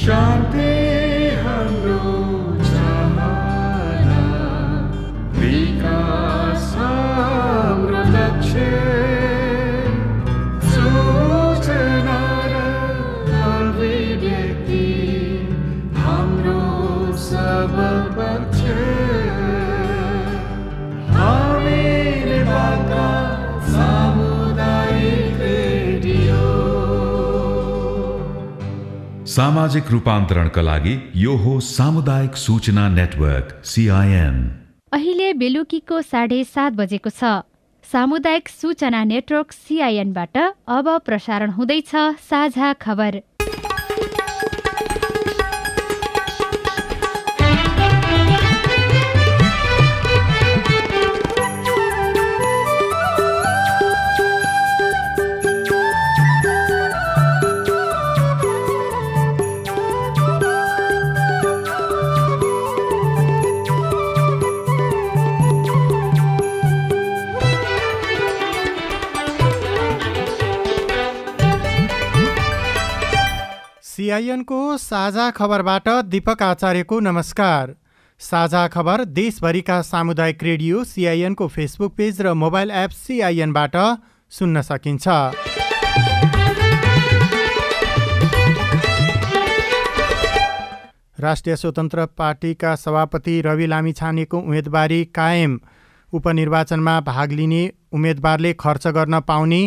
शान्ति हाम्रो सामाजिक रूपान्तरणका लागि यो हो सामुदायिक सूचना नेटवर्क सिआइएन अहिले बेलुकीको साढे सात बजेको छ। सामुदायिक सूचना नेटवर्क सिआइएनबाट अब प्रसारण हुँदैछ साझा खबर। सिआइएनको साझा खबरबाट दीपक आचार्यको नमस्कार। साझा खबर देशभरिका सामुदायिक रेडियो सिआइएनको फेसबुक पेज र मोबाइल एप सिआइएनबाट सुन्न सकिन्छ। राष्ट्रिय स्वतन्त्र पार्टीका सभापति रवि लामिछानेको उम्मेदवारी कायम। उपनिर्वाचनमा भाग लिने उम्मेदवारले खर्च गर्न पाउने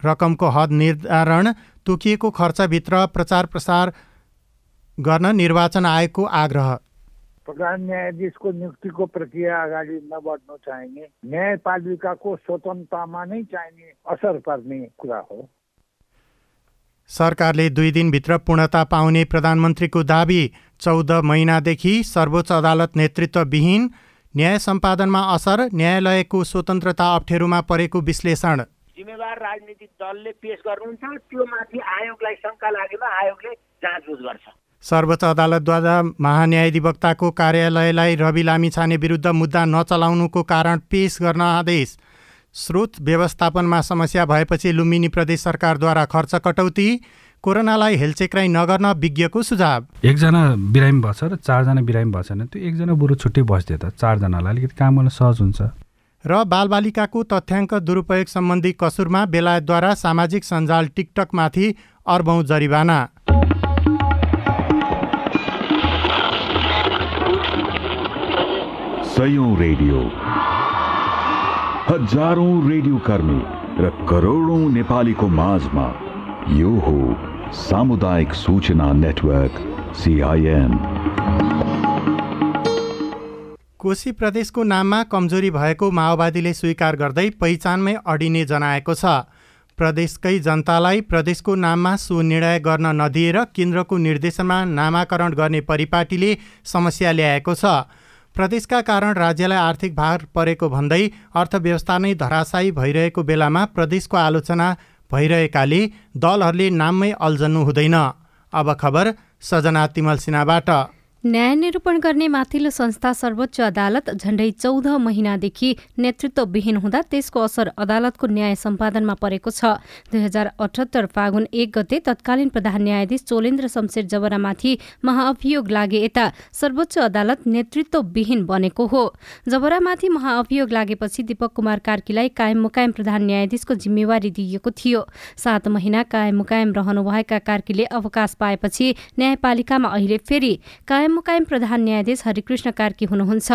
रकमको हद निर्धारण तोकिएको खर्चभित्र प्रचार प्रसार गर्न निर्वाचन आयोगको आग्रह। प्रधान न्यायाधीशको नियुक्तिको प्रक्रिया अगाडि नबढ्नु चाहिने न्यायपालिकाको स्वतन्त्रतामा नै चाहिने असर पर्ने कुरा हो। सरकारले दुई दिनभित्र पूर्णता पाउने प्रधानमन्त्रीको दावी चौध महिनादेखि सर्वोच्च अदालत नेतृत्वविहीन न्याय सम्पादनमा असर न्यायालयको स्वतन्त्रता अप्ठ्यारोमा परेको विश्लेषण। जिम्मेवार राजनीतिक दलले पेश गर्नुहुन्छ त्यो माथि आयोगलाई शङ्का लागेमा आयोगले जाँचबुझ गर्छ। सर्वोच्च अदालतद्वारा महान्यायाधिवक्ताको कार्यालयलाई रवि लामिछाने विरुद्ध मुद्दा नचलाउनुको कारण पेश गर्न आदेश। स्रोत व्यवस्थापनमा समस्या भएपछि लुम्बिनी प्रदेश सरकारद्वारा खर्च कटौती कोरोनालाई हेलचेक्राइ नगर्न विज्ञको सुझाव। एकजना बिरामी भएछ र चारजना बिरामी भएछ भने त्यो एकजना बरु छुट्टै बस्दियो त चारजनालाई अलिकति काम गर्न सहज हुन्छ। र बालबालिकाको तथ्याङ्क दुरुपयोग सम्बन्धी कसुरमा बेलायतद्वारा सामाजिक सञ्जाल टिकटकमाथि अर्बौँ जरिवाना। सयौं रेडियो। हजारौं रेडियो कर्मी र करोडौं नेपालीको माझमा यो हो सामुदायिक सूचना नेटवर्क सिआइएन कोशी प्रदेशको नाममा कमजोरी भएको माओवादीले स्वीकार गर्दै पहिचानमै अडिने जनाएको छ। प्रदेशकै जनतालाई प्रदेशको नाममा सुनिर्णय गर्न नदिएर केन्द्रको निर्देशनमा नामाकरण गर्ने परिपाटीले समस्या ल्याएको छ। प्रदेशका कारण राज्यलाई आर्थिक भार परेको भन्दै अर्थव्यवस्था नै धराशायी भइरहेको बेलामा प्रदेशको आलोचना भइरहेकाले दलहरूले नाममै अल्झनु हुँदैन। अब खबर सजना तिमल सिन्हाबाट। न्याय निरूपण गर्ने माथिल्लो संस्था सर्वोच्च अदालत झण्डै चौध महिनादेखि नेतृत्वविहीन हुँदा त्यसको असर अदालतको न्याय सम्पादनमा परेको छ। दुई हजार अठहत्तर फागुन एक गते तत्कालीन प्रधान न्यायाधीश चोलेन्द्र शमशेर जबरामाथि महाअभियोग लागे यता सर्वोच्च अदालत नेतृत्वविहीन बनेको हो। जबरामाथि महाअभियोग लागेपछि दीपक कुमार कार्कीलाई कायम मुकायम प्रधान न्यायाधीशको जिम्मेवारी दिइएको थियो। सात महिना कायम मुकायम रहनुभएका कार्कीले अवकाश पाएपछि न्यायपालिकामा अहिले फेरि कायम मुकायम प्रधान न्यायाधीश हरिकृष्ण कार्की हुनुहुन्छ।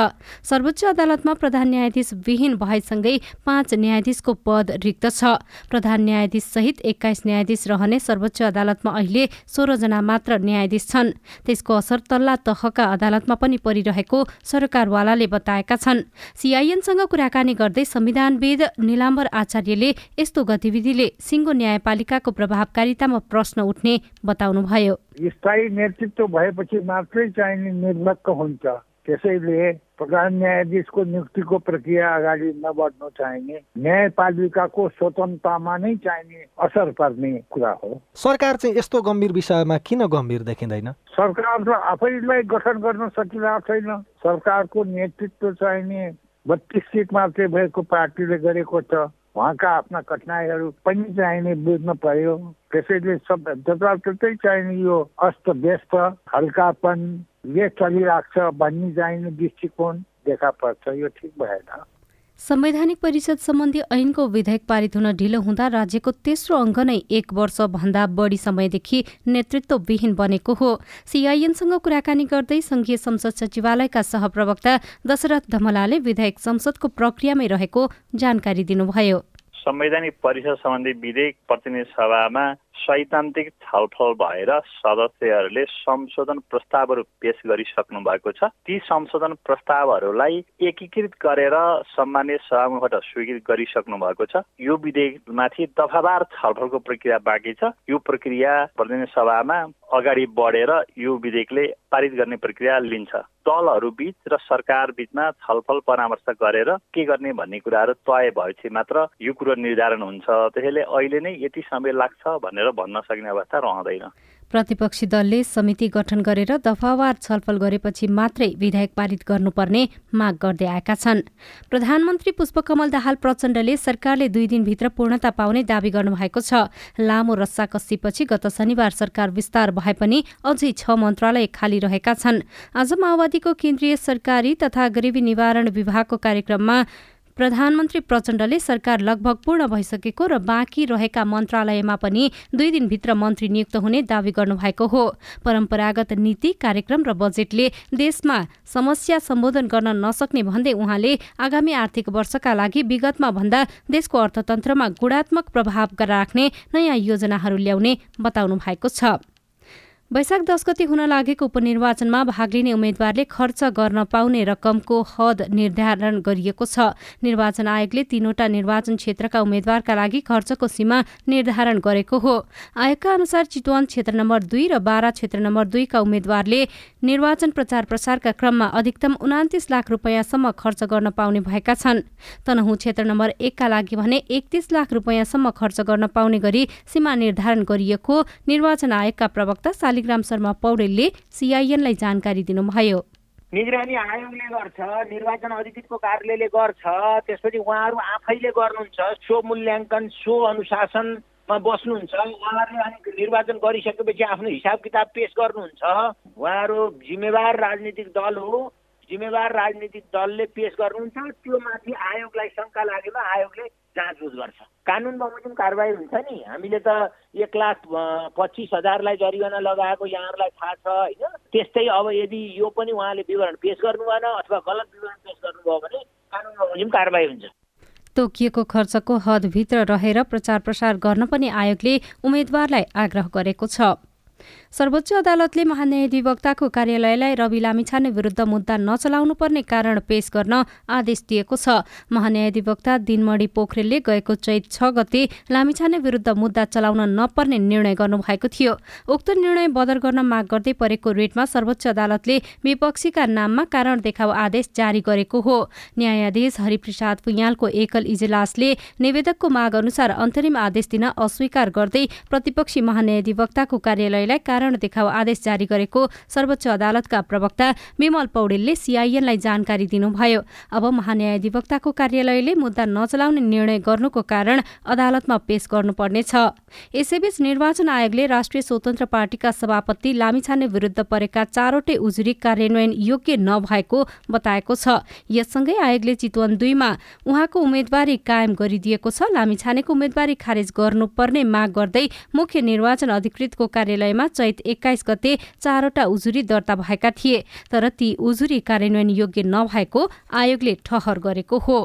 सर्वोच्च अदालतमा प्रधान न्यायाधीश विहीन भएसँगै पाँच न्यायाधीशको पद रिक्त छ। प्रधान न्यायाधीश सहित एक्काइस न्यायाधीश रहने सर्वोच्च अदालतमा अहिले सोह्रजना मात्र न्यायाधीश छन्। त्यसको असर तल्ला तहका अदालतमा पनि परिरहेको सरकारवालाले बताएका छन्। सिआइएनसँग कुराकानी गर्दै संविधानविद निलाम्बर आचार्यले यस्तो गतिविधिले सिङ्गो न्यायपालिकाको प्रभावकारितामा प्रश्न उठ्ने बताउनुभयो। स्थायी नेतृत्व भएपछि मात्रै चाहिने निर्धक्क हुन्छ। त्यसैले प्रधान न्यायाधीशको नियुक्तिको प्रक्रिया अगाडि नबढ्नु चाहिने। न्यायपालिकाको स्वतन्त्रतामा नै चाहिने असर पर्ने कुरा हो। सरकार चाहिँ यस्तो गम्भीर विषयमा किन गम्भीर देखिँदैन? सरकार त आफैलाई गठन गर्न सकिरहेको छैन। सरकारको नेतृत्व चाहिने बत्तिस सिट मात्रै भएको पार्टीले गरेको छ। उहाँका आफ्ना कठिनाइहरू पनि चाहिने बुझ्नु पर्यो। त्यसैले सब जताततै चाहिने यो अस्त व्यस्त हल्कापन ले चलिरहेको छ भन्ने चाहिने दृष्टिकोण देखा पर्छ यो ठिक भएन। संवैधानिक परिषद सम्बन्धी ऐनको विधेयक पारित हुन ढिलो हुँदा राज्यको तेस्रो अङ्क नै एक वर्षभन्दा बढी समयदेखि नेतृत्वविहीन बनेको हो। सिआइएनसँग कुराकानी गर्दै संघीय संसद सचिवालयका सहप्रवक्ता दशरथ धमलाले विधेयक संसदको प्रक्रियामै रहेको जानकारी दिनुभयो। संवैधानिक परिषद सम्बन्धी विधेयक प्रतिनिधि सभामा सैद्धान्तिक छलफल भएर सदस्यहरूले संशोधन प्रस्तावहरू पेश गरिसक्नु भएको छ। ती संशोधन प्रस्तावहरूलाई एकीकृत गरेर सम्मान्य सभामुखबाट स्वीकृत गरिसक्नु भएको छ। यो विधेयकमाथि दफावार छलफलको प्रक्रिया बाँकी छ। यो प्रक्रिया प्रतिनिधि सभामा अगाडि बढेर यो विधेयकले पारित गर्ने प्रक्रिया लिन्छ। दलहरू बिच र सरकार बिचमा छलफल परामर्श गरेर के गर्ने भन्ने कुराहरू तय भएपछि मात्र यो कुरो निर्धारण हुन्छ। त्यसैले अहिले नै यति समय लाग्छ भनेर भन्न सक्ने अवस्था रहँदैन। प्रतिपक्षी दलले समिति गठन गरेर दफावार छलफल गरेपछि मात्रै विधेयक पारित गर्नुपर्ने माग गर्दै आएका छन्। प्रधानमन्त्री पुष्पकमल दाहाल प्रचण्डले सरकारले दुई दिनभित्र पूर्णता पाउने दावी गर्नुभएको छ। लामो रस्साकस्सीपछि गत शनिबार सरकार विस्तार भए पनि अझै छ मन्त्रालय खाली रहेका छन्। आज माओवादीको केन्द्रीय सरकारी तथा गरिबी निवारण विभागको कार्यक्रममा प्रधानमन्त्री प्रचण्डले सरकार लगभग पूर्ण भइसकेको र बाँकी रहेका मन्त्रालयमा पनि दुई दिनभित्र मन्त्री नियुक्त हुने दावी गर्नुभएको हो। परम्परागत नीति कार्यक्रम र बजेटले देशमा समस्या सम्बोधन गर्न नसक्ने भन्दै उहाँले आगामी आर्थिक वर्षका लागि विगतमा भन्दा देशको अर्थतन्त्रमा गुणात्मक प्रभाव राख्ने नयाँ योजनाहरू ल्याउने बताउनु भएको छ। वैशाख दस गते हुन लागेको उपनिर्वाचनमा भाग लिने उम्मेद्वारले खर्च गर्न पाउने रकमको हद निर्धारण गरिएको छ। निर्वाचन आयोगले तीनवटा निर्वाचन क्षेत्रका उम्मेद्वारका लागि खर्चको सीमा निर्धारण गरेको हो। आयोगका अनुसार चितवन क्षेत्र नम्बर दुई र बाह्र क्षेत्र नम्बर दुईका उम्मेद्वारले निर्वाचन प्रचार प्रसारका क्रममा अधिकतम उनातिस लाख रुपियाँसम्म खर्च गर्न पाउने भएका छन्। तनहुँ क्षेत्र नम्बर एकका लागि भने एकतिस लाख रुपियाँसम्म खर्च गर्न पाउने गरी सीमा निर्धारण गरिएको निर्वाचन आयोगका प्रवक्ता शालिग्राम शर्मा पौडेलले सिआइएनलाई जानकारी दिनुभयो। निगरानी आयोगले गर्छ निर्वाचन अधिकृतको कार्यालयले गर्छ त्यसपछि उहाँहरू आफैले गर्नुहुन्छ सो मूल्याङ्कन सो अनुशासनमा बस्नुहुन्छ। उहाँहरूले अनि निर्वाचन गरिसकेपछि आफ्नो हिसाब किताब पेस गर्नुहुन्छ। उहाँहरू जिम्मेवार राजनीतिक दल हो। जिम्मेवार राजनीतिक दलले पेस गर्नुहुन्छ। त्यो माथि आयोगलाई शङ्का लागेमा आयोगले जाँचबुझ गर्छ। कानुन बमोजिम कारवाही हुन्छ नि। हामीले त एक लाख पच्चिस हजारलाई जरिवाना लगाएको यहाँहरूलाई थाहा छ होइन? त्यस्तै अब यदि यो पनि उहाँले विवरण पेस गर्नु भएन अथवा गलत विवरण पेस गर्नुभयो भने कानुन बमोजिम कारवाही हुन्छ। तोकिएको खर्चको हदभित्र रहेर प्रचार प्रसार गर्न पनि आयोगले उम्मेद्वारलाई आग्रह गरेको छ। सर्वोच्च अदालतले महान्यायाधिवक्ताको कार्यालयलाई रवि लामिछाने विरुद्ध मुद्दा नचलाउनु पर्ने कारण पेश गर्न आदेश दिएको छ। महान्यायाधिवक्ता दिनमणि पोखरेलले गएको चैत छ गते लामिछाने विरुद्ध मुद्दा चलाउन नपर्ने निर्णय गर्नुभएको थियो। उक्त निर्णय बदर गर्न माग गर्दै परेको रेटमा सर्वोच्च अदालतले विपक्षीका नाममा कारण देखाउ आदेश जारी गरेको हो। न्यायाधीश हरिप्रसाद पुयालको एकल इजलासले निवेदकको माग अनुसार अन्तरिम आदेश दिन अस्वीकार गर्दै प्रतिपक्षी महान्यायाधिवक्ताको कार्यालयलाई कारण देखाउ आदेश जारी गरेको सर्वोच्च अदालतका प्रवक्ता विमल पौडेलले सिआइएनलाई जानकारी दिनुभयो। अब महान्यायाधिवक्ताको कार्यालयले मुद्दा नचलाउने निर्णय गर्नुको कारण अदालतमा पेश गर्नुपर्नेछ। यसैबीच निर्वाचन आयोगले राष्ट्रिय स्वतन्त्र पार्टीका सभापति लामिछाने विरुद्ध परेका चारवटै उजुरी कार्यान्वयन योग्य नभएको बताएको छ। यससँगै आयोगले चितवन दुईमा उहाँको उम्मेद्वारी कायम गरिदिएको छ। लामिछानेको उम्मेद्वारी खारेज गर्नुपर्ने माग गर्दै मुख्य निर्वाचन अधिकृतको कार्यालयमा चैत एक्काइस गते चारवटा उजुरी दर्ता भएका थिए तर ती उजुरी कार्यान्वयन योग्य नभएको आयोगले ठहर गरेको हो।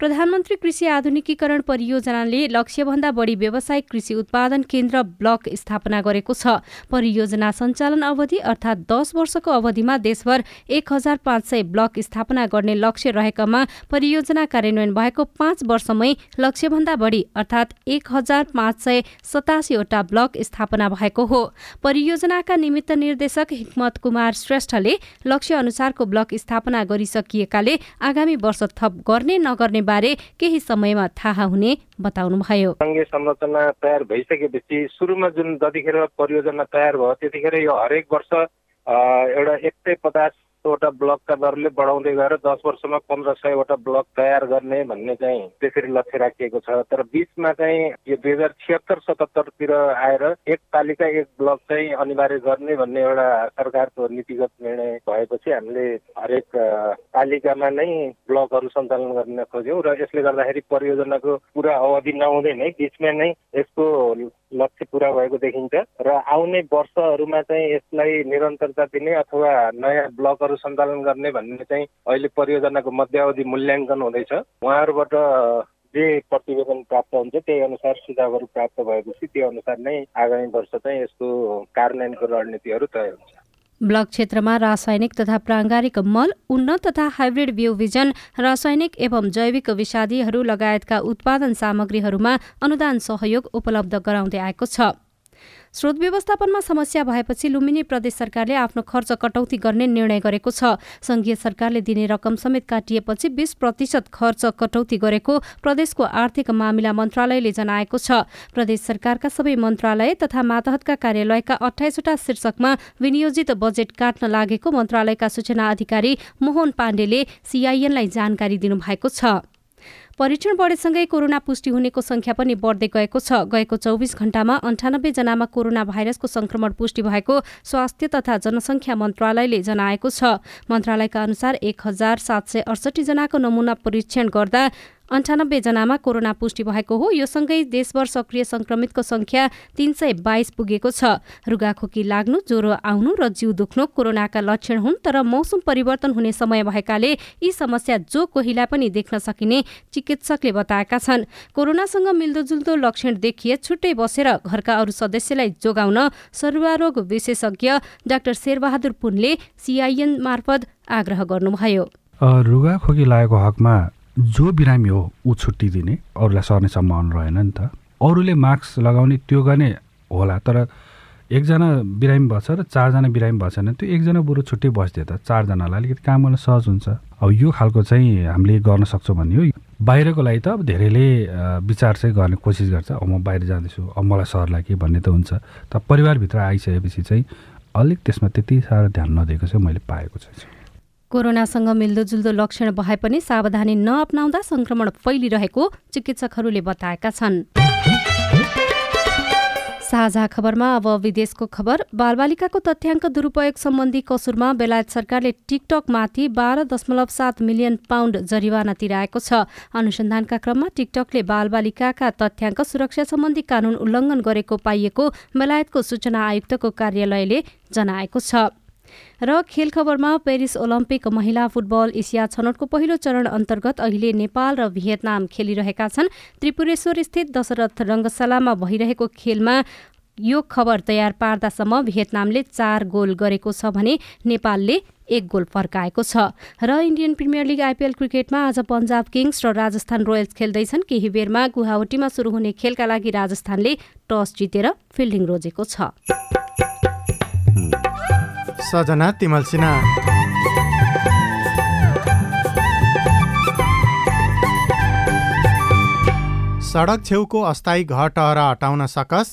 प्रधानमन्त्री कृषि आधुनिकीकरण परियोजनाले लक्ष्यभन्दा बढी व्यावसायिक कृषि उत्पादन केन्द्र ब्लक स्थापना गरेको छ। परियोजना सञ्चालन अवधि अर्थात् दस वर्षको अवधिमा देशभर एक हजार पाँच सय ब्लक स्थापना गर्ने लक्ष्य रहेकामा परियोजना कार्यान्वयन भएको पाँच वर्षमै लक्ष्यभन्दा बढी अर्थात् एक हजार पाँच सय सतासीवटा ब्लक स्थापना भएको हो। परियोजनाका निमित्त निर्देशक हिक्मत कुमार श्रेष्ठले लक्ष्य अनुसारको ब्लक स्थापना गरिसकिएकाले आगामी वर्ष थप गर्ने नगर्ने बारे केही समयमा थाहा हुने बताउनुभयो। सङ्घीय संरचना तयार भइसकेपछि सुरुमा जुन जतिखेर परियोजना तयार भयो त्यतिखेर यो हरेक वर्ष एउटा एक सय पचास सौवटा ब्लकका दरले बढाउँदै गएर दस वर्षमा पन्ध्र सयवटा ब्लक तयार गर्ने भन्ने चाहिँ त्यसरी लक्ष्य राखिएको छ। तर बिचमा चाहिँ यो दुई हजार छिहत्तर सतहत्तरतिर आएर एक पालिका एक ब्लक चाहिँ अनिवार्य गर्ने भन्ने एउटा सरकारको नीतिगत निर्णय भएपछि हामीले हरेक पालिकामा नै ब्लकहरू सञ्चालन गर्न खोज्यौँ र यसले गर्दाखेरि परियोजनाको पुरा अवधि नहुँदै नै बिचमा नै यसको लक्ष्य पुरा भएको देखिन्छ र आउने वर्षहरूमा चाहिँ यसलाई निरन्तरता दिने अथवा नयाँ ब्लकहरू सञ्चालन गर्ने भन्ने चाहिँ अहिले परियोजनाको मध्यावधि मूल्याङ्कन हुँदैछ। उहाँहरूबाट जे प्रतिवेदन प्राप्त हुन्छ त्यही अनुसार सुझावहरू प्राप्त भएपछि त्यो अनुसार नै आगामी वर्ष चाहिँ यसको कार्यान्वयनको रणनीतिहरू तय हुन्छ। ब्लक क्षेत्रमा रासायनिक तथा प्राङ्गारिक मल उन्नत तथा हाइब्रिड बिउ बिजन रासायनिक एवं जैविक विषादीहरू लगायतका उत्पादन सामग्रीहरूमा अनुदान सहयोग उपलब्ध गराउँदै आएको छ। स्रोत व्यवस्थापनमा समस्या भएपछि लुम्बिनी प्रदेश सरकारले आफ्नो खर्च कटौती गर्ने निर्णय गरेको छ। संघीय सरकारले दिने रकम समेत काटिएपछि बीस प्रतिशत खर्च कटौती गरेको प्रदेशको आर्थिक मामिला मन्त्रालयले जनाएको छ। प्रदेश सरकारका सबै मन्त्रालय तथा मातहतका कार्यालयका अठाइसवटा शीर्षकमा विनियोजित बजेट काट्न लागेको मन्त्रालयका सूचना अधिकारी मोहन पाण्डेले सीआईएनलाई जानकारी दिनुभएको छ। परीक्षण बढेसँगै कोरोना पुष्टि हुनेको संख्या पनि बढ्दै गएको छ। गएको चौबिस घण्टामा अन्ठानब्बे जनामा कोरोना भाइरसको संक्रमण पुष्टि भएको स्वास्थ्य तथा जनसङ्ख्या मन्त्रालयले जनाएको छ। मन्त्रालयका अनुसार एक हजार सात सय अडसठी जनाको नमुना परीक्षण गर्दा अन्ठानब्बे जनामा कोरोना पुष्टि भएको हो। यो सँगै देशभर सक्रिय संक्रमितको संख्या तीन सय बाइस पुगेको छ। रुगाखोकी लाग्नु ज्वरो आउनु र जिउ दुख्नु कोरोनाका लक्षण हुन् तर मौसम परिवर्तन हुने समय भएकाले यी समस्या जो कोहीलाई पनि देख्न सकिने चिकित्सकले बताएका छन्। कोरोनासँग मिल्दोजुल्दो लक्षण देखिए छुट्टै बसेर घरका अरू सदस्यलाई जोगाउन सर्वारोग विशेषज्ञ डाक्टर शेरबहादुर पुनले सिआइएन मार्फत आग्रह गर्नुभयो। अ, रुगा खोकी लागेको हकमा जो बिरामी हो ऊ छुट्टी दिने अरूलाई सर्ने सम्भावना रहेन नि त। अरूले मास्क लगाउने त्यो गर्ने होला तर एकजना बिरामी भएछ र चारजना बिरामी भएछ भने त्यो एकजना बरु छुट्टै बसिदियो त। चारजनालाई अलिकति काम गर्न सहज हुन्छ। अब यो खालको चाहिँ हामीले गर्न सक्छौँ भन्ने हो। बाहिरको लागि त अब धेरैले विचार चाहिँ गर्ने कोसिस गर्छ। अब म बाहिर जाँदैछु अब मलाई सरलाई के भन्ने त हुन्छ। तर परिवारभित्र आइसकेपछि चाहिँ अलिक त्यसमा त्यति साह्रो ध्यान नदिएको चाहिँ मैले पाएको छु कोरोनासँग मिल्दोजुल्दो लक्षण भए पनि सावधानी नअपनाउँदा संक्रमण फैलिरहेको चिकित्सकहरूले बताएका छन्। साझा खबरमा अब विदेशको खबर। बालबालिकाको तथ्याङ्क दुरूपयोग सम्बन्धी कसुरमा बेलायत सरकारले टिकटकमाथि बाह्र दशमलव सात मिलियन पाउन्ड जरिवाना तिराएको छ। अनुसन्धानका क्रममा टिकटकले बालबालिकाका तथ्याङ्क सुरक्षा सम्बन्धी कानून उल्लङ्घन गरेको पाइएको बेलायतको सूचना आयुक्तको कार्यालयले जनाएको छ। र खेल खबरमा पेरिस ओलम्पिक महिला फुटबल एसिया छनौटको पहिलो चरण अन्तर्गत अहिले नेपाल र भियतनाम खेलिरहेका छन्। त्रिपुरेश्वर स्थित दशरथ रङ्गशालामा भइरहेको खेलमा यो खबर तयार पार्दासम्म भियतनामले चार गोल गरेको छ भने नेपालले एक गोल फर्काएको छ। र इन्डियन प्रिमियर लिग आइपिएल क्रिकेटमा आज पन्जाब किङ्स र राजस्थान रोयल्स खेल्दैछन्। केही बेरमा गुवाहाटीमा सुरु हुने खेलका लागि राजस्थानले टस जितेर फिल्डिङ रोजेको छ। सजना तिमल सिन्हा। सडक छेउको अस्थायी घर टहरा हटाउन सकस।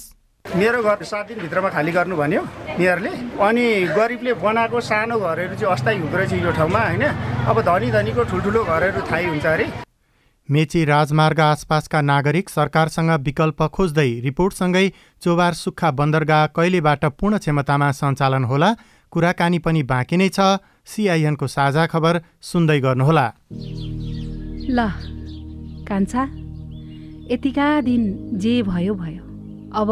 मेरो घर सात दिनभित्रमा खाली गर्नु भन्यो मेयरले अनि गरिबले बनाएको सानो घरहरू चाहिँ अस्थायी हुँदो रहेछ यो ठाउँमा होइन? अब धनी धनीको ठुल्ठुलो घरहरू थाहै हुन्छ अरे। मेची राजमार्ग आसपासका नागरिक सरकारसँग विकल्प खोज्दै रिपोर्टसँगै चोबार सुक्खा बन्दरगाह कहिलेबाट पूर्ण क्षमतामा सञ्चालन होला कुराकानी पनि बाँकी नै छ। सिआइएनको साझा खबर सुन्दै गर्नुहोला। ल कान्छा यतिका दिन जे भयो भयो। अब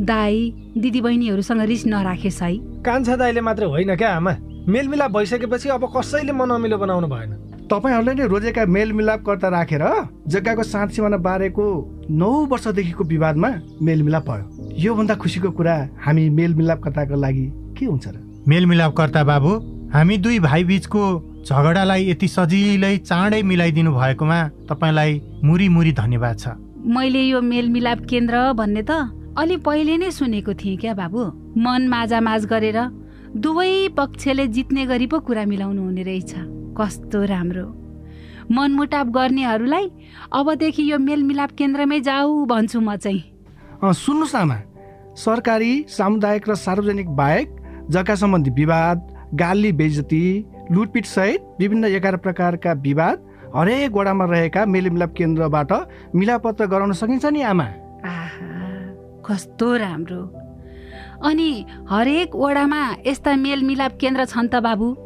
दाई दिदीबहिनीहरूसँग रिस नराखेस् है। कान्छा दाइले मात्र होइन क्या आमा? मेलमिलाप भइसकेपछि अब कसैले मन अमिलो बनाउनु भएन। तपाईँहरूले नै रोजेका मेलमिलापकर्ता राखेर जग्गाको साँध सिमाना बारेको नौ वर्षदेखिको विवादमा मेलमिलाप भयो। योभन्दा खुसीको कुरा हामी मेलमिलापकर्ताको लागि के हुन्छ र? मेलमिलापकर्ता बाबु हामी दुई भाइ बीचको झगडालाई यति सजिलै चाँडै मिलाइदिनु भएकोमा तपाईँलाई मुरी मुरी धन्यवाद छ। मैले यो मेलमिलाप केन्द्र भन्ने त अलि पहिले नै सुनेको थिएँ क्या बाबु? मन माझामाझ गरेर दुवै पक्षले जित्ने गरी पो कुरा मिलाउनु हुने रहेछ। कस्तो राम्रो। मनमुटाप गर्नेहरूलाई अबदेखि यो मेलमिलाप केन्द्रमै जाऊ भन्छु म चाहिँ। अँ, सुन्नुहोस् न आमा। सरकारी सामुदायिक र सार्वजनिक बाहेक जग्गा सम्बन्धी विवाद गाली बेइज्जती लुटपिट सहित विभिन्न एघार प्रकारका विवाद हरेक वडामा रहेका मेलमिलाप केन्द्रबाट मिलापत्र गराउन सकिन्छ नि आमा। कस्तो राम्रो। अनि हरेक वडामा यस्ता मेलमिलाप केन्द्र छन् त बाबु?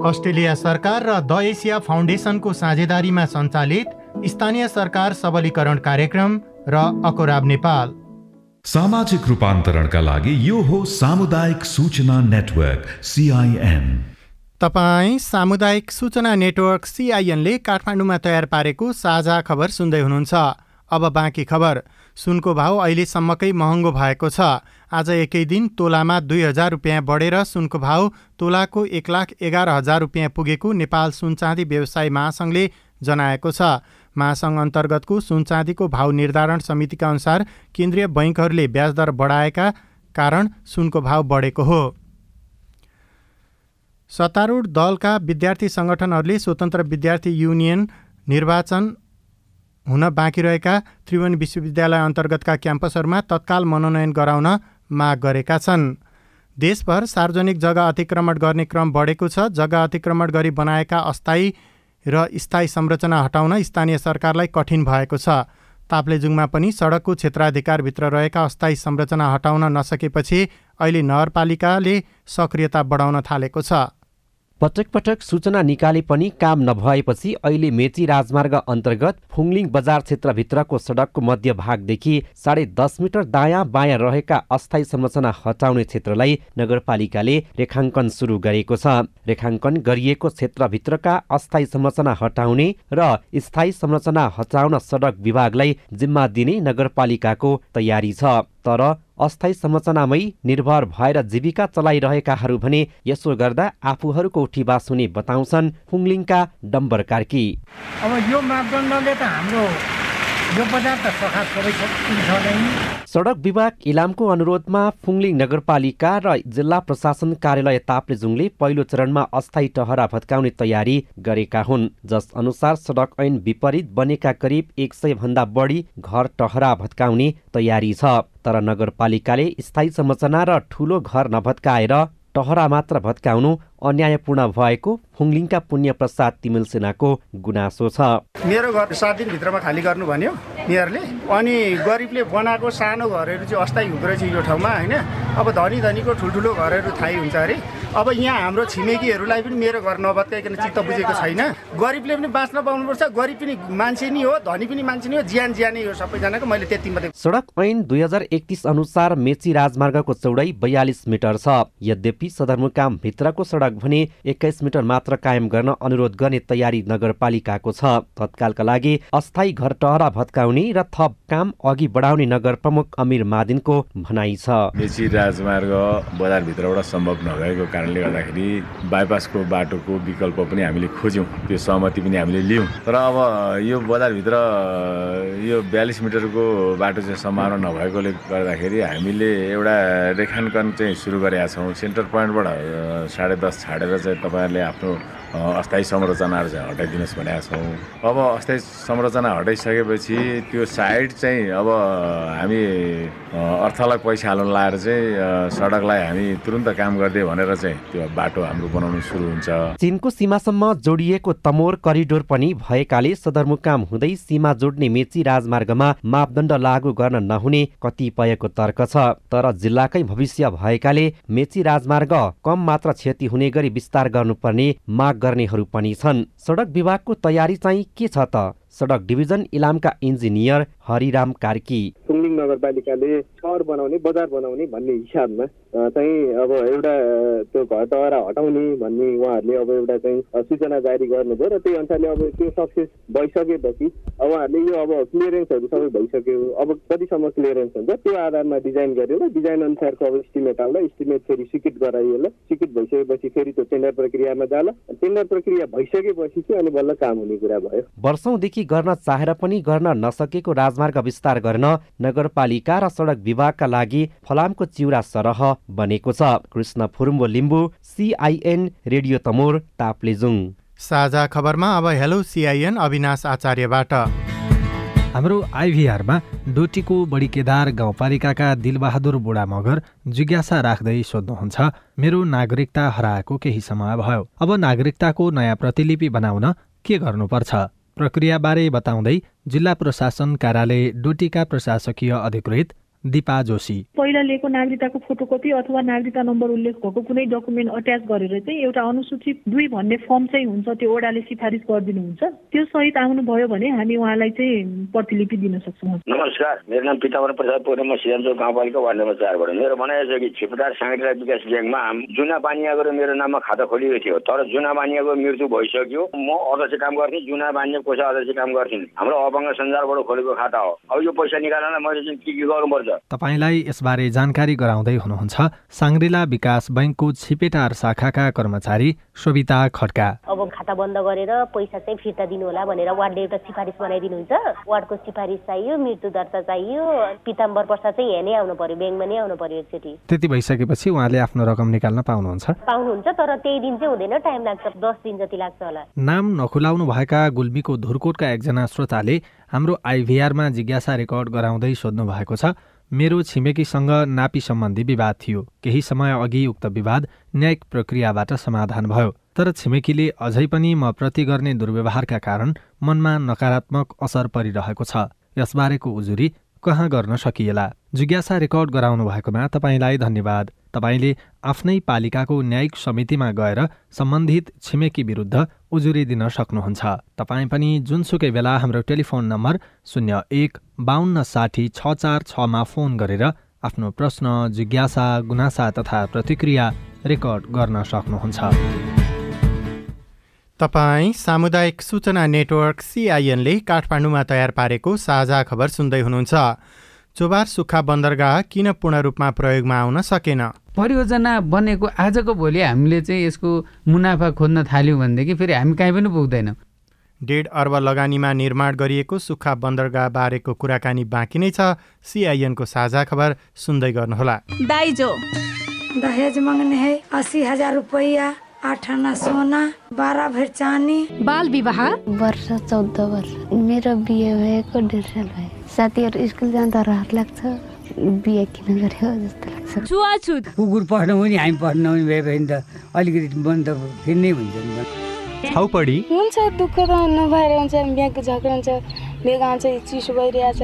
अस्ट्रेलिया सरकार र द एसिया फाउन्डेसनको साझेदारीमा सञ्चालित स्थानीय सरकार सबलीकरण कार्यक्रम र अकोराब नेपाल। सामाजिक रूपान्तरणका लागि यो हो सामुदायिक सूचना नेटवर्क सिआइएन तपाईँ सामुदायिक सूचना नेटवर्क सिआइएनले काठमाडौँमा तयार पारेको साझा खबर सुन्दै हुनुहुन्छ। अब बाँकी खबर। सुनको भाउ अहिलेसम्मकै महँगो भएको छ। आज एकै दिन तोलामा दुई हजार रुपियाँ बढेर सुनको भाउ तोलाको एक लाख एघार हजार रुपियाँ पुगेको नेपाल सुनचाँदी व्यवसाय महासङ्घले जनाएको छ। महासङ्घ अन्तर्गतको सुनचाँदीको भाउ निर्धारण समितिका अनुसार केन्द्रीय बैङ्कहरूले ब्याज दर बढाएका कारण सुनको भाउ बढेको हो। सत्तारूढ दलका विद्यार्थी सङ्गठनहरूले स्वतन्त्र विद्यार्थी युनियन निर्वाचन हुन बाँकी रहेका त्रिभुवन विश्वविद्यालय अन्तर्गतका क्याम्पसहरूमा तत्काल मनोनयन गराउन माग गरेका छन्। देशभर सार्वजनिक जग्गा अतिक्रमण गर्ने क्रम बढेको छ। जग्गा अतिक्रमण गरी बनाएका अस्थायी र स्थायी संरचना हटाउन स्थानीय सरकारलाई कठिन भएको छ। ताप्लेजुङमा पनि सडकको क्षेत्राधिकारभित्र रहेका अस्थायी संरचना हटाउन नसकेपछि अहिले नगरपालिकाले सक्रियता बढाउन थालेको छ। पटक पटक सूचना निकाले पनि काम नभएपछि अहिले मेची राजमार्ग अन्तर्गत फुङलिङ बजार क्षेत्रभित्रको सडकको मध्यभागदेखि साढे दस मिटर दायाँ बायाँ रहेका अस्थायी संरचना हटाउने क्षेत्रलाई नगरपालिकाले रेखाङ्कन सुरु गरेको छ। रेखाङ्कन गरिएको क्षेत्रभित्रका अस्थायी संरचना हटाउने र स्थायी संरचना हटाउन सडक विभागलाई जिम्मा दिने नगरपालिकाको तयारी छ। तर अस्थायी संरचनामै निर्भर भएर जीविका चलाइरहेकाहरू भने यसो गर्दा आफूहरूको उठीबास हुने बताउँछन् फुङलिङका डम्बर कार्की। अब यो मापदण्डले त हाम्रो यो बजार त सबै सडक विभाग इलामको अनुरोधमा फुङलिङ नगरपालिका र जिल्ला प्रशासन कार्यालय ताप्लेजुङले पहिलो चरणमा अस्थायी टहरा भत्काउने तयारी गरेका हुन्। जस अनुसार सडक ऐन विपरीत बनेका करिब एक सय भन्दा बढी घर टहरा भत्काउने तयारी छ। तर नगरपालिकाले स्थायी संरचना र ठुलो घर नभत्काएर टहरा मात्र भत्काउनु अन्यायपूर्ण भएको फुङलिङका पुण्य प्रसाद तिमिल सेनाको गुनासो छ। मेरो घर सात दिनभित्रमा खाली गर्नु भन्यो मेयरले। अनि गरिबले बनाएको सानो घरहरू चाहिँ अस्थायी हुँदो रहेछ यो ठाउँमा होइन? अब धनी धनीको ठुल्ठुलो घरहरू थाहै हुन्छ अरे। अब यहाँ हाम्रो छिमेकीहरूलाई पनि मेरो घर नभत्काइकन चित्त बुझेको छैन। गरिबले पनि बाँच्न पाउनुपर्छ। गरिब पनि मान्छे नै हो धनी पनि मान्छे नै हो ज्यान ज्यानै हो सबैजनाको। मैले त्यति मात्रै सडक ऐन दुई हजार एकतिस अनुसार मेची राजमार्गको चौडाइ बयालिस मिटर छ। यद्यपि सदरमुकाम भित्रको सडक भने एक्काइस मिटर मात्र कायम गर्न अनुरोध गर्ने तयारी नगरपालिकाको छ। तत्कालका लागि अस्थायी घर टहरा भत्काउने र थप काम अघि बढाउने नगर प्रमुख अमिर मादिनको भनाइ छ। राजमार्ग बजारभित्रबाट सम्भव नभएको कारणले गर्दाखेरि बाइपासको बाटोको विकल्प पनि हामीले खोज्यौँ। त्यो सहमति पनि हामीले लियौँ। तर अब यो बजारभित्र यो बयालिस मिटरको बाटो चाहिँ सम्भावना नभएकोले गर्दाखेरि हामीले एउटा रेखाङ्कन चाहिँ सुरु गरेका छौँ। सेन्टर पोइन्टबाट साढे दस छाडेर चाहिँ तपाईँहरूले आफ्नो अस्थायी संरचनाहरू चाहिँ हटाइदिनुहोस् भनेका छौँ। अब अस्थायी संरचना हटाइसकेपछि त्यो साइड चाहिँ अब हामी अर्थलाई पैसा हाल्नु लगाएर चाहिँ सडकलाई हामी तुरन्त काम गरिदियो भनेर चाहिँ त्यो बाटो हाम्रो बनाउनु सुरु हुन्छ। चिनको सीमासम्म जोडिएको तमोर करिडोर पनि भएकाले सदरमुकाम हुँदै सीमा जोड्ने मेची राजमार्गमा मापदण्ड लागू गर्न नहुने कतिपयको तर्क छ। तर जिल्लाकै भविष्य भएकाले मेची राजमार्ग कम मात्र क्षति हुने गरी विस्तार गर्नुपर्ने माग गर्नेहरू पनि छन्। सडक विभागको तयारी चाहिँ के छ त? सडक डिभिजन इलामका इन्जिनियर हरिराम कार्की। फुङलिङ नगरपालिकाले सहर बनाउने बजार बनाउने भन्ने हिसाबमा चाहिँ अब एउटा त्यो घर टहरा हटाउने भन्ने उहाँहरूले अब एउटा चाहिँ सूचना जारी गर्नुभयो र त्यही अनुसारले अब त्यो सक्सेस भइसकेपछि उहाँहरूले यो अब क्लियरेन्सहरू सबै भइसक्यो। अब कतिसम्म क्लियरेन्स हुन्छ त्यो आधारमा डिजाइन गर्यो र डिजाइन अनुसारको अब इस्टिमेट आउला। इस्टिमेट फेरि स्वीकृत गराइएला स्वीकृत भइसकेपछि फेरि त्यो टेन्डर प्रक्रियामा जाला। टेन्डर प्रक्रिया भइसकेपछि चाहिँ अनि बल्ल काम हुने कुरा भयो। वर्षौंदेखि गर्न चाहेर पनि गर्न नसकेको राजमार्ग विस्तार गर्न नगरपालिका र सडक विभागका लागि फलामको चिउरा सरह बनेको छ। Krishna Phurumbo Limbu CIN radio Tamor Taplejung. साझा खबरमा अब हेलो सिआइएन अविनाश आचार्यबाट। हाम्रो आइभीआरमा डोटीको बडी केदार गाउँपालिकाका दिलबहादुर बुढा मगर जिज्ञासा राख्दै सोध्नुहुन्छ मेरो नागरिकता हराएको केही समय भयो। अब नागरिकताको नयाँ प्रतिलिपि बनाउन के गर्नुपर्छ? प्रक्रियाबारे बताउँदै जिल्ला प्रशासन कार्यालय डोटीका प्रशासकीय अधिकृत दिपा जोशी। पहिला लिएको नागरिकताको फोटोकपी अथवा नागरिकता नम्बर उल्लेख भएको कुनै डकुमेन्ट अट्याच गरेर चाहिँ एउटा अनुसूचित दुई भन्ने फर्म चाहिँ हुन्छ त्यो ओडाले सिफारिस गरिदिनुहुन्छ। त्यो सहित आउनुभयो भने हामी उहाँलाई चाहिँ प्रतिलिपि दिन सक्छौँ। नमस्कार मेरो नाम पिताम्बर प्रसाद पूर्व म सिजनचोक गाउँपालिका वार्ड नम्बर चारबाट मेरो भनाइ छ कि छिपटार साङ्ग्रिला विकास ब्याङ्कमा जुना बानियाको मेरो नाममा खाता खोलिएको थियो। तर जुना बानियाको मृत्यु भइसक्यो। म अध्यक्ष काम गर्थेँ जुना बानिया कोषा अध्यक्ष काम गर्थेँ। हाम्रो अपाङ्ग सञ्जालबाट खोलेको खाता हो। अब यो पैसा निकाल्नलाई मैले चाहिँ के के गर्नुपर्छ? तपाईँलाई यसबारे जानकारी गराउँदै हुनुहुन्छ साङ्ग्रिला विकास बैङ्कको छिपेटार शाखाका कर्मचारी सोभिता खड्का। अब खाता बन्द गरेर पैसा चाहिँ फिर्ता दिनु होला भनेर वार्डले एउटा सिफारिस बनाइदिनुहुन्छ। वार्डको सिफारिस चाहियो मृत्यु दर्ता चाहियो पिताम्बर प्रसाद चाहिँ यहाँ नै आउनु पर्यो ब्याङ्कमा नै आउनु पर्यो एकचोटि। त्यति भइसकेपछि उहाँले आफ्नो रकम निकाल्न पाउनुहुन्छ? पाउनुहुन्छ तर त्यही दिन चाहिँ हुँदैन टाइम लाग्छ दस दिन जति लाग्छ होला। नाम नखुलाउनु भएका गुल्मीको धुरकोटका एकजना श्रोताले हाम्रो आइभीआरमा जिज्ञासा रेकर्ड गराउँदै सोध्नु भएको छ मेरो छिमेकीसँग नापी सम्बन्धी विवाद थियो। केही समय अघि उक्त विवाद न्यायिक प्रक्रियाबाट समाधान भयो। तर छिमेकीले अझै पनि म प्रति गर्ने दुर्व्यवहारका कारण मनमा नकारात्मक असर परिरहेको छ। यसबारेको उजुरी कहाँ गर्न सकिएला? जिज्ञासा रेकर्ड गराउनु भएकोमा तपाईँलाई धन्यवाद। तपाईँले आफ्नै पालिकाको न्यायिक समितिमा गएर सम्बन्धित छिमेकी विरुद्ध उजुरी दिन सक्नुहुन्छ। तपाईँ पनि जुनसुकै बेला हाम्रो टेलिफोन नम्बर शून्य एक बाहन्न साठी छ चार छमा फोन गरेर आफ्नो प्रश्न जिज्ञासा गुनासा तथा प्रतिक्रिया रेकर्ड गर्न सक्नुहुन्छ। तपाईँ सामुदायिक सूचना नेटवर्क सिआइएनले काठमाडौँमा तयार पारेको साझा खबर सुन्दै हुनुहुन्छ। चोबार सुक्खा बन्दरगाह किन पूर्ण रूपमा प्रयोगमा आउन सकेन? परियोजना बनेको आजको भोलि हामीले चाहिँ यसको मुनाफा खोज्न थाल्यौँ भनेदेखि फेरि हामी कहीँ पनि पुग्दैनौँ। डेढ अर्ब लगानीमा निर्माण गरिएको सुक्खा बन्दरगाह बारेको कुराकानी बाँकी नै छ। सिआइएनको साझा खबर सुन्दै गर्नुहोला। दाइजो। दहेज मांगने है अस्सी हजार रुपया आठ आना सोना बाह्र भर चानी बाल विवाह? वर्ष चौध वर्ष। मेरो बिहे भएको डेढ साल भयो। साथीहरू स्कुल जाँदा रहर लाग्छ। बिहे किन गर्यो जस्तो लाग्छ। छुवाछुत। कुकुर पढ्नु पनि हामी पढ्नु पनि भए भने त अलिकति मन त फेरि नै हुन्छ नि छाउपडी। हुन्छ दुःख त नभएर हुन्छ बिहाको झगडा हुन्छ बेग आउँछ चिसो भइरहेछ।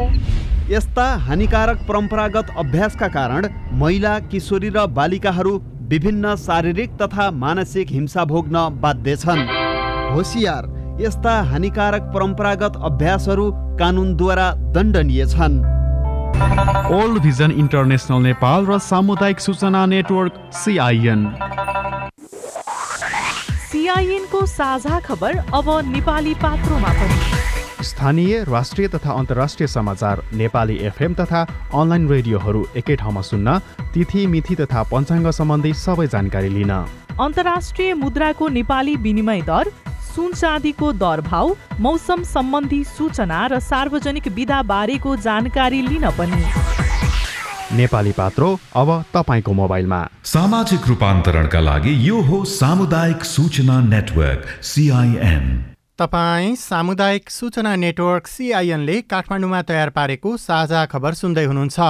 यस्ता हानिकारक परम्परागत अभ्यासका कारण महिला किशोरी र बालिकाहरू विभिन्न शारीरिक तथा मानसिक हिंसा भोग्न बाध्य छन्। होसियार यस्ता हानिकारक परम्परागत अभ्यासहरू कानुनद्वारा दण्डनीय छन्। ओल्ड भिजन इन्टरनेसनल नेपाल र सामुदायिक सूचना नेटवर्क सिआइएन। सिआइएनको साझा खबर अब नेपाली पात्रोमा पनि। स्थानीय राष्ट्रिय तथा अन्तर्राष्ट्रिय समाचार नेपाली एफएम तथा अनलाइन रेडियोहरू एकै ठाउँमा सुन्न तिथि मिथि तथा पञ्चाङ्ग सम्बन्धी सबै जानकारी लिन। अन्तर्राष्ट्रिय मुद्राको नेपाली विनिमय दर सुन चाँदीको दर भाउ मौसम सम्बन्धी सूचना र सार्वजनिक विधा बारेको जानकारी लिन पनि। नेपाली पात्रो अब तपाईँको मोबाइलमा। सामाजिक रूपान्तरणका लागि यो हो सामुदायिक सूचना नेटवर्क सिआइएन तपाईँ सामुदायिक सूचना नेटवर्क सिआइएनले काठमाडौँमा तयार पारेको साझा खबर सुन्दै हुनुहुन्छ।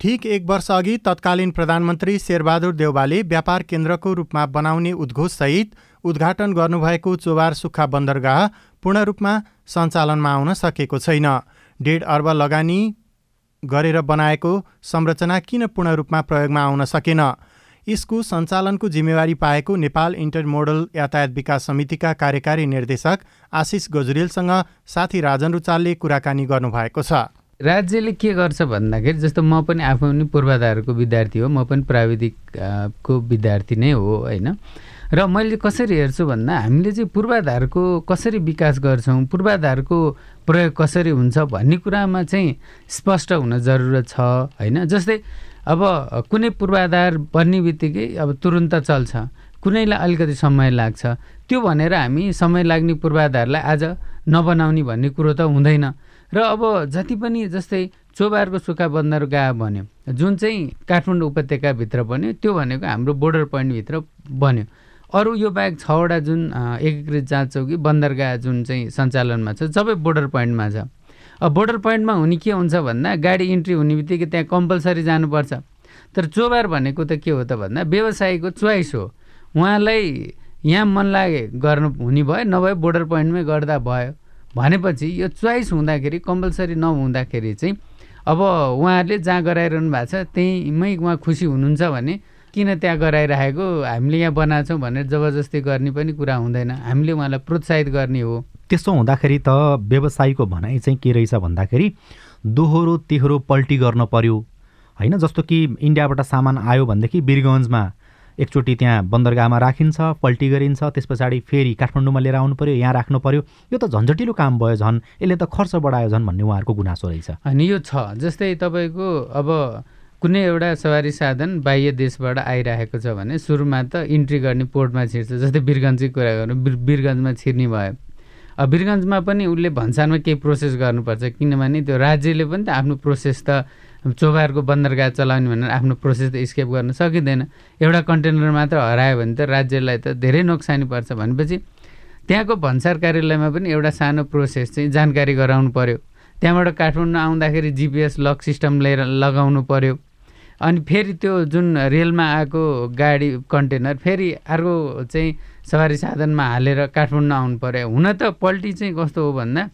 ठिक एक वर्ष अघि तत्कालीन प्रधानमन्त्री शेरबहादुर देउबाले व्यापार केन्द्रको रूपमा बनाउने उद्घोषसहित उद्घाटन गर्नुभएको चोबार सुक्खा बन्दरगाह पूर्ण रूपमा सञ्चालनमा आउन सकेको छैन। डेढ अर्ब लगानी गरेर बनाएको संरचना किन पूर्ण रूपमा प्रयोगमा आउन सकेन? यसको सञ्चालनको जिम्मेवारी पाएको नेपाल इन्टरमोडल यातायात विकास समितिका कार्यकारी निर्देशक आशिष गजुरेलसँग साथी राजन रुचालले कुराकानी गर्नुभएको छ। राज्यले के गर्छ भन्दाखेरि जस्तो म पनि आफू पनि पूर्वाधारको विद्यार्थी हो म पनि प्राविधिकको विद्यार्थी नै हो होइन? र मैले कसरी हेर्छु भन्दा हामीले चाहिँ पूर्वाधारको कसरी विकास गर्छौँ पूर्वाधारको प्रयोग कसरी हुन्छ भन्ने कुरामा चाहिँ स्पष्ट हुन जरुरत छ होइन? जस्तै अब कुनै पूर्वाधार बन्ने बित्तिकै अब तुरुन्त चल्छ कुनैलाई अलिकति समय लाग्छ त्यो भनेर हामी समय लाग्ने पूर्वाधारलाई आज नबनाउने भन्ने कुरो त हुँदैन। र अब जति पनि जस्तै चोबारको सुक्खा बन्दरगाह बन्यो जुन चाहिँ काठमाडौँ उपत्यकाभित्र बन्यो त्यो भनेको हाम्रो बोर्डर पोइन्टभित्र बन्यो। अरू यो बाहेक छवटा जुन एकीकृत जाँच चौकी बन्दरगाह जुन चाहिँ सञ्चालनमा छ सबै बोर्डर पोइन्टमा छ। अब बोर्डर पोइन्टमा हुने के हुन्छ भन्दा गाडी इन्ट्री हुने बित्तिकै त्यहाँ कम्पलसरी जानुपर्छ। तर चोबार भनेको त के हो त भन्दा व्यवसायीको चोइस हो। उहाँलाई यहाँ मन लागे गर्नु हुने भयो नभए बोर्डर पोइन्टमै गर्दा भयो। भनेपछि यो चोइस हुँदाखेरि कम्पलसरी नहुँदाखेरि चाहिँ अब उहाँहरूले जहाँ गराइरहनु भएको छ त्यहीमै उहाँ खुसी हुनुहुन्छ भने किन त्यहाँ गराइराखेको हामीले यहाँ बनाएको छौँ भनेर जबरजस्ती गर्ने पनि कुरा हुँदैन। हामीले उहाँलाई प्रोत्साहित गर्ने हो। त्यसो हुँदाखेरि त व्यवसायीको भनाइ चाहिँ के रहेछ भन्दाखेरि दोहोरो तेह्रो पल्टी गर्न पर्यो। होइन जस्तो कि इन्डियाबाट सामान आयो भनेदेखि वीरगन्जमा एकचोटि त्यहाँ बन्दरगाहमा राखिन्छ पल्टी गरिन्छ त्यस पछाडि फेरि काठमाडौँमा लिएर आउनु पर्यो यहाँ राख्नु पर्यो। यो त झन्झटिलो काम भयो झन्। यसले त खर्च बढायो झन् भन्ने उहाँहरूको गुनासो रहेछ। अनि यो छ। जस्तै तपाईँको अब कुनै एउटा सवारी साधन बाह्य देशबाट आइरहेको छ भने सुरुमा त इन्ट्री गर्ने पोर्टमा छिर्छ जस्तै वीरगन्जकै कुरा गर्नु वीरगन्जमा छिर्ने भयो। अब वीरगन्जमा पनि उसले भन्सानमा केही प्रोसेस गर्नुपर्छ किनभने त्यो राज्यले पनि त आफ्नो प्रोसेस त चोबारको बन्दरगाह चलाउने भनेर आफ्नो प्रोसेस त स्केप गर्न सकिँदैन। एउटा कन्टेनर मात्र हरायो भने त राज्यलाई त धेरै नोक्सानी पर्छ भनेपछि त्यहाँको भन्सार कार्यालयमा पनि एउटा सानो प्रोसेस चाहिँ जानकारी गराउनु पऱ्यो त्यहाँबाट काठमाडौँ आउँदाखेरि जिपिएस लक सिस्टम लिएर लगाउनु पऱ्यो अनि फेरि त्यो जुन रेलमा आएको गाडी कन्टेनर फेरि अर्को चाहिँ सवारी साधनमा हालेर काठमाडौँ आउनु पऱ्यो हुन त पल्टी चाहिँ कस्तो हो भन्दा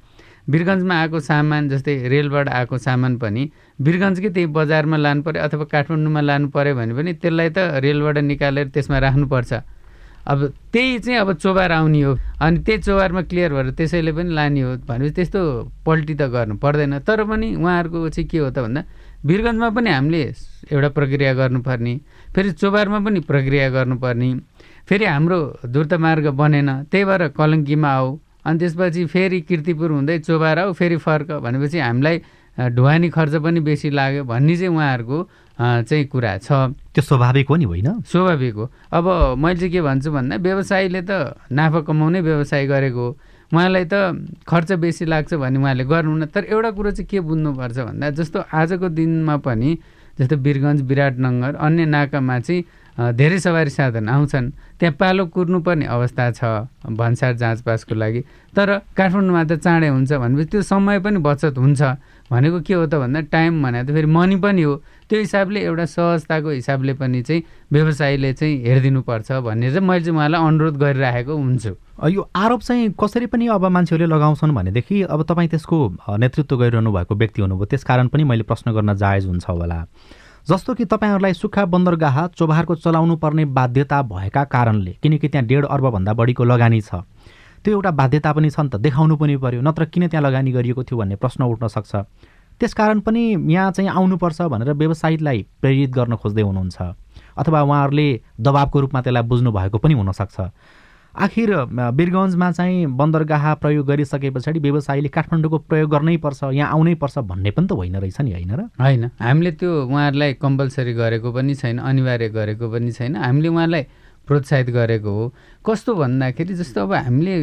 वीरगन्जमा आएको सामान जस्तै रेलबाट आएको सामान पनि वीरगन्जकै त्यही बजारमा लानु पऱ्यो अथवा काठमाडौँमा लानु पऱ्यो भने पनि त्यसलाई त रेलबाट निकालेर त्यसमा राख्नुपर्छ। अब त्यही चाहिँ अब चोबार आउने हो। अनि त्यही चोबारमा क्लियर भएर त्यसैले पनि लाने हो भनेपछि त्यस्तो पल्टी त गर्नु पर्दैन। तर पनि उहाँहरूको चाहिँ के हो त भन्दा वीरगन्जमा पनि हामीले एउटा प्रक्रिया गर्नुपर्ने फेरि चोबारमा पनि प्रक्रिया गर्नुपर्ने फेरि हाम्रो द्रुत मार्ग बनेन त्यही भएर कलङ्कीमा आऊ अनि त्यसपछि फेरि किर्तिपुर हुँदै चोबार आऊ फेरि फर्क भनेपछि हामीलाई ढुवानी खर्च पनि बेसी लाग्यो भन्ने चाहिँ उहाँहरूको चाहिँ कुरा छ। त्यो स्वाभाविक हो नि होइन? स्वाभाविक हो। अब मैले चाहिँ के भन्छु भन्दा व्यवसायीले त नाफा कमाउने व्यवसाय गरेको हो। उहाँलाई त खर्च बेसी लाग्छ भने उहाँले गर्नुहुन्न। तर एउटा कुरो चाहिँ के बुझ्नुपर्छ भन्दा जस्तो आजको दिनमा पनि जस्तो वीरगन्ज विराटनगर अन्य नाकामा चाहिँ धेरै सवारी साधन आउँछन्। त्यहाँ पालो कुर्नुपर्ने अवस्था छ भन्सार जाँचपासको लागि। तर काठमाडौँमा त चाँडै हुन्छ भनेपछि त्यो समय पनि बचत हुन्छ। भनेको के हो त भन्दा टाइम भनेको त फेरि मनी पनि हो। त्यो हिसाबले एउटा सहजताको हिसाबले पनि चाहिँ व्यवसायीले चाहिँ हेरिदिनुपर्छ भन्ने चाहिँ मैले चाहिँ उहाँलाई अनुरोध गरिराखेको हुन्छु। यो आरोप चाहिँ कसरी पनि अब मान्छेहरूले लगाउँछन् भनेदेखि अब तपाईँ त्यसको नेतृत्व गरिरहनु भएको व्यक्ति हुनुभयो त्यसकारण पनि मैले प्रश्न गर्न जायज हुन्छ होला। जस्तो कि तपाईँहरूलाई सुक्खा बन्दरगाह चोभारको चलाउनु पर्ने बाध्यता भएका कारणले किनकि त्यहाँ डेढ अर्बभन्दा बढीको लगानी छ। त्यो एउटा बाध्यता पनि छ नि त देखाउनु पनि पर्यो नत्र किन त्यहाँ लगानी गरिएको थियो भन्ने प्रश्न उठ्न सक्छ। त्यसकारण पनि यहाँ चाहिँ आउनुपर्छ भनेर व्यवसायीलाई प्रेरित गर्न खोज्दै हुनुहुन्छ अथवा उहाँहरूले दबावको रूपमा त्यसलाई बुझ्नु भएको पनि हुनसक्छ। आखिर वीरगन्जमा चाहिँ बन्दरगाह प्रयोग गरिसके पछाडि व्यवसायीले काठमाडौँको प्रयोग गर्नै पर्छ यहाँ आउनै पर्छ भन्ने पनि त होइन रहेछ नि होइन र? होइन हामीले त्यो उहाँहरूलाई कम्पलसरी गरेको पनि छैन अनिवार्य गरेको पनि छैन। हामीले उहाँलाई प्रोत्साहित गरेको हो। कस्तो भन्दाखेरि जस्तो अब हामीले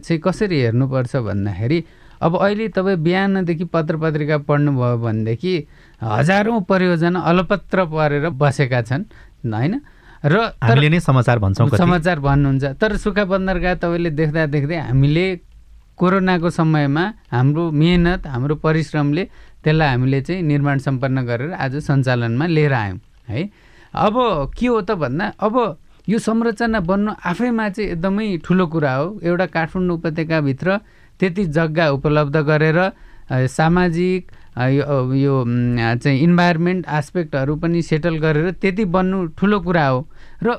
चाहिँ कसरी हेर्नुपर्छ भन्दाखेरि अब अहिले तपाईँ बिहानदेखि पत्र पत्रिका पढ्नुभयो भनेदेखि हजारौँ परियोजना अलपत्र परेर बसेका छन् होइन? र हामीले नै समाचार भन्छौँ समाचार भन्नुहुन्छ। तर सुक्खा बन्दरगाह तपाईँले देख्दा देख्दै हामीले कोरोनाको समयमा हाम्रो मेहनत हाम्रो परिश्रमले त्यसलाई हामीले चाहिँ निर्माण सम्पन्न गरेर आज सञ्चालनमा लिएर आयौँ है? अब के हो त भन्दा अब यो संरचना बन्नु आफैमा चाहिँ एकदमै ठुलो कुरा हो। एउटा काठमाडौँ उपत्यकाभित्र त्यति जग्गा उपलब्ध गरेर सामाजिक यो चाहिँ इन्भाइरोमेन्ट एस्पेक्टहरू पनि सेटल गरेर त्यति बन्नु ठुलो कुरा हो। र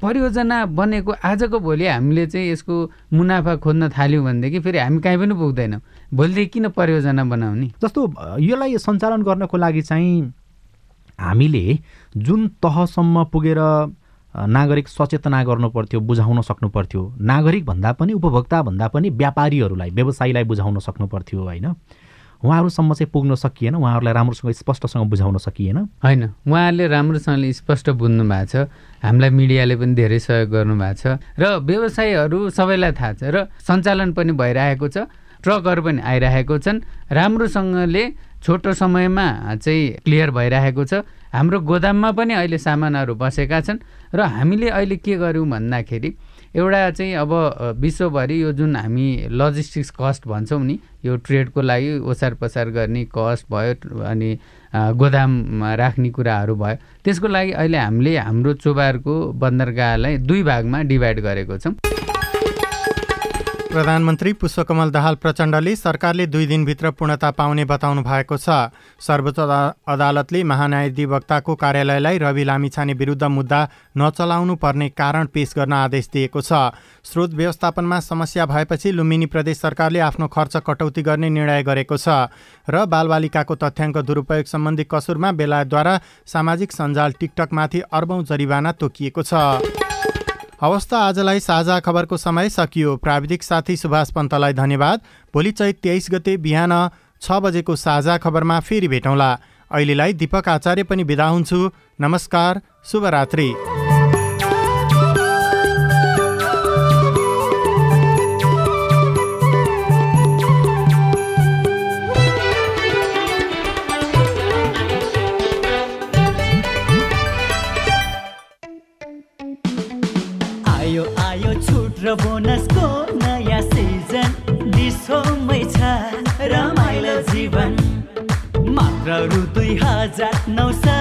परियोजना बनेको आजको भोलि हामीले चाहिँ यसको मुनाफा खोज्न थाल्यौँ भनेदेखि फेरि हामी कहीँ पनि पुग्दैनौँ। भोलिदेखि किन परियोजना बनाउने? जस्तो यसलाई सञ्चालन गर्नको लागि चाहिँ हामीले जुन तहसम्म पुगेर नागरिक सचेतना गर्नु पर्थ्यो बुझाउन सक्नु पर्थ्यो नागरिक भन्दा पनि उपभोक्ता भन्दा पनि व्यापारीहरूलाई व्यवसायीलाई बुझाउन सक्नु पर्थ्यो होइन? उहाँहरूसम्म चाहिँ पुग्न सकिएन उहाँहरूलाई राम्रोसँग स्पष्टसँग बुझाउन सकिएन। होइन उहाँहरूले राम्रोसँगले स्पष्ट बुझ्नु भएको छ हामीलाई मिडियाले पनि धेरै सहयोग गर्नुभएको छ र व्यवसायीहरू सबैलाई थाहा छ र सञ्चालन पनि भइरहेको छ ट्रकहरू पनि आइरहेको छन् राम्रोसँगले छोटो समयमा चाहिँ क्लियर भइरहेको छ। हाम्रो गोदाममा पनि अहिले सामानहरू बसेका छन् र हामीले अहिले के गर्यौँ भन्दाखेरि एउटा चाहिँ अब विश्वभरि यो जुन हामी लजिस्टिक्स कस्ट भन्छौँ नि यो ट्रेडको लागि ओसार पसार गर्ने कस्ट भयो अनि अ, गोदाममा राख्ने कुराहरू भयो त्यसको लागि अहिले हामीले हाम्रो चोबारको बन्दरगाहलाई दुई भागमा डिभाइड गरेको छौँ। प्रधानमन्त्री पुष्पकमल दाहाल प्रचण्डले सरकारले दुई दिनभित्र पूर्णता पाउने बताउनु भएको छ। सर्वोच्च अदा- अदालतले महान्यायाधिवक्ताको कार्यालयलाई रवि लामिछाने विरुद्ध मुद्दा नचलाउनु पर्ने कारण पेश गर्न आदेश दिएको छ। स्रोत व्यवस्थापनमा समस्या भएपछि लुम्बिनी प्रदेश सरकारले आफ्नो खर्च कटौती गर्ने निर्णय गरेको छ र बालबालिकाको तथ्याङ्क दुरुपयोग सम्बन्धी कसुरमा बेलायतद्वारा सामाजिक सञ्जाल टिकटकमाथि अर्बौँ जरिवाना तोकिएको छ। हवस् त आजलाई साझा खबरको समय सकियो। प्राविधिक साथी सुभाष पन्तलाई धन्यवाद। भोलि चैत तेइस गते बिहान छ बजेको साझा खबरमा फेरि भेटौँला। अहिलेलाई दिपक आचार्य पनि बिदा हुन्छु। नमस्कार शुभरात्रि। जीवन। मात्र रु दुई हजार नौ सय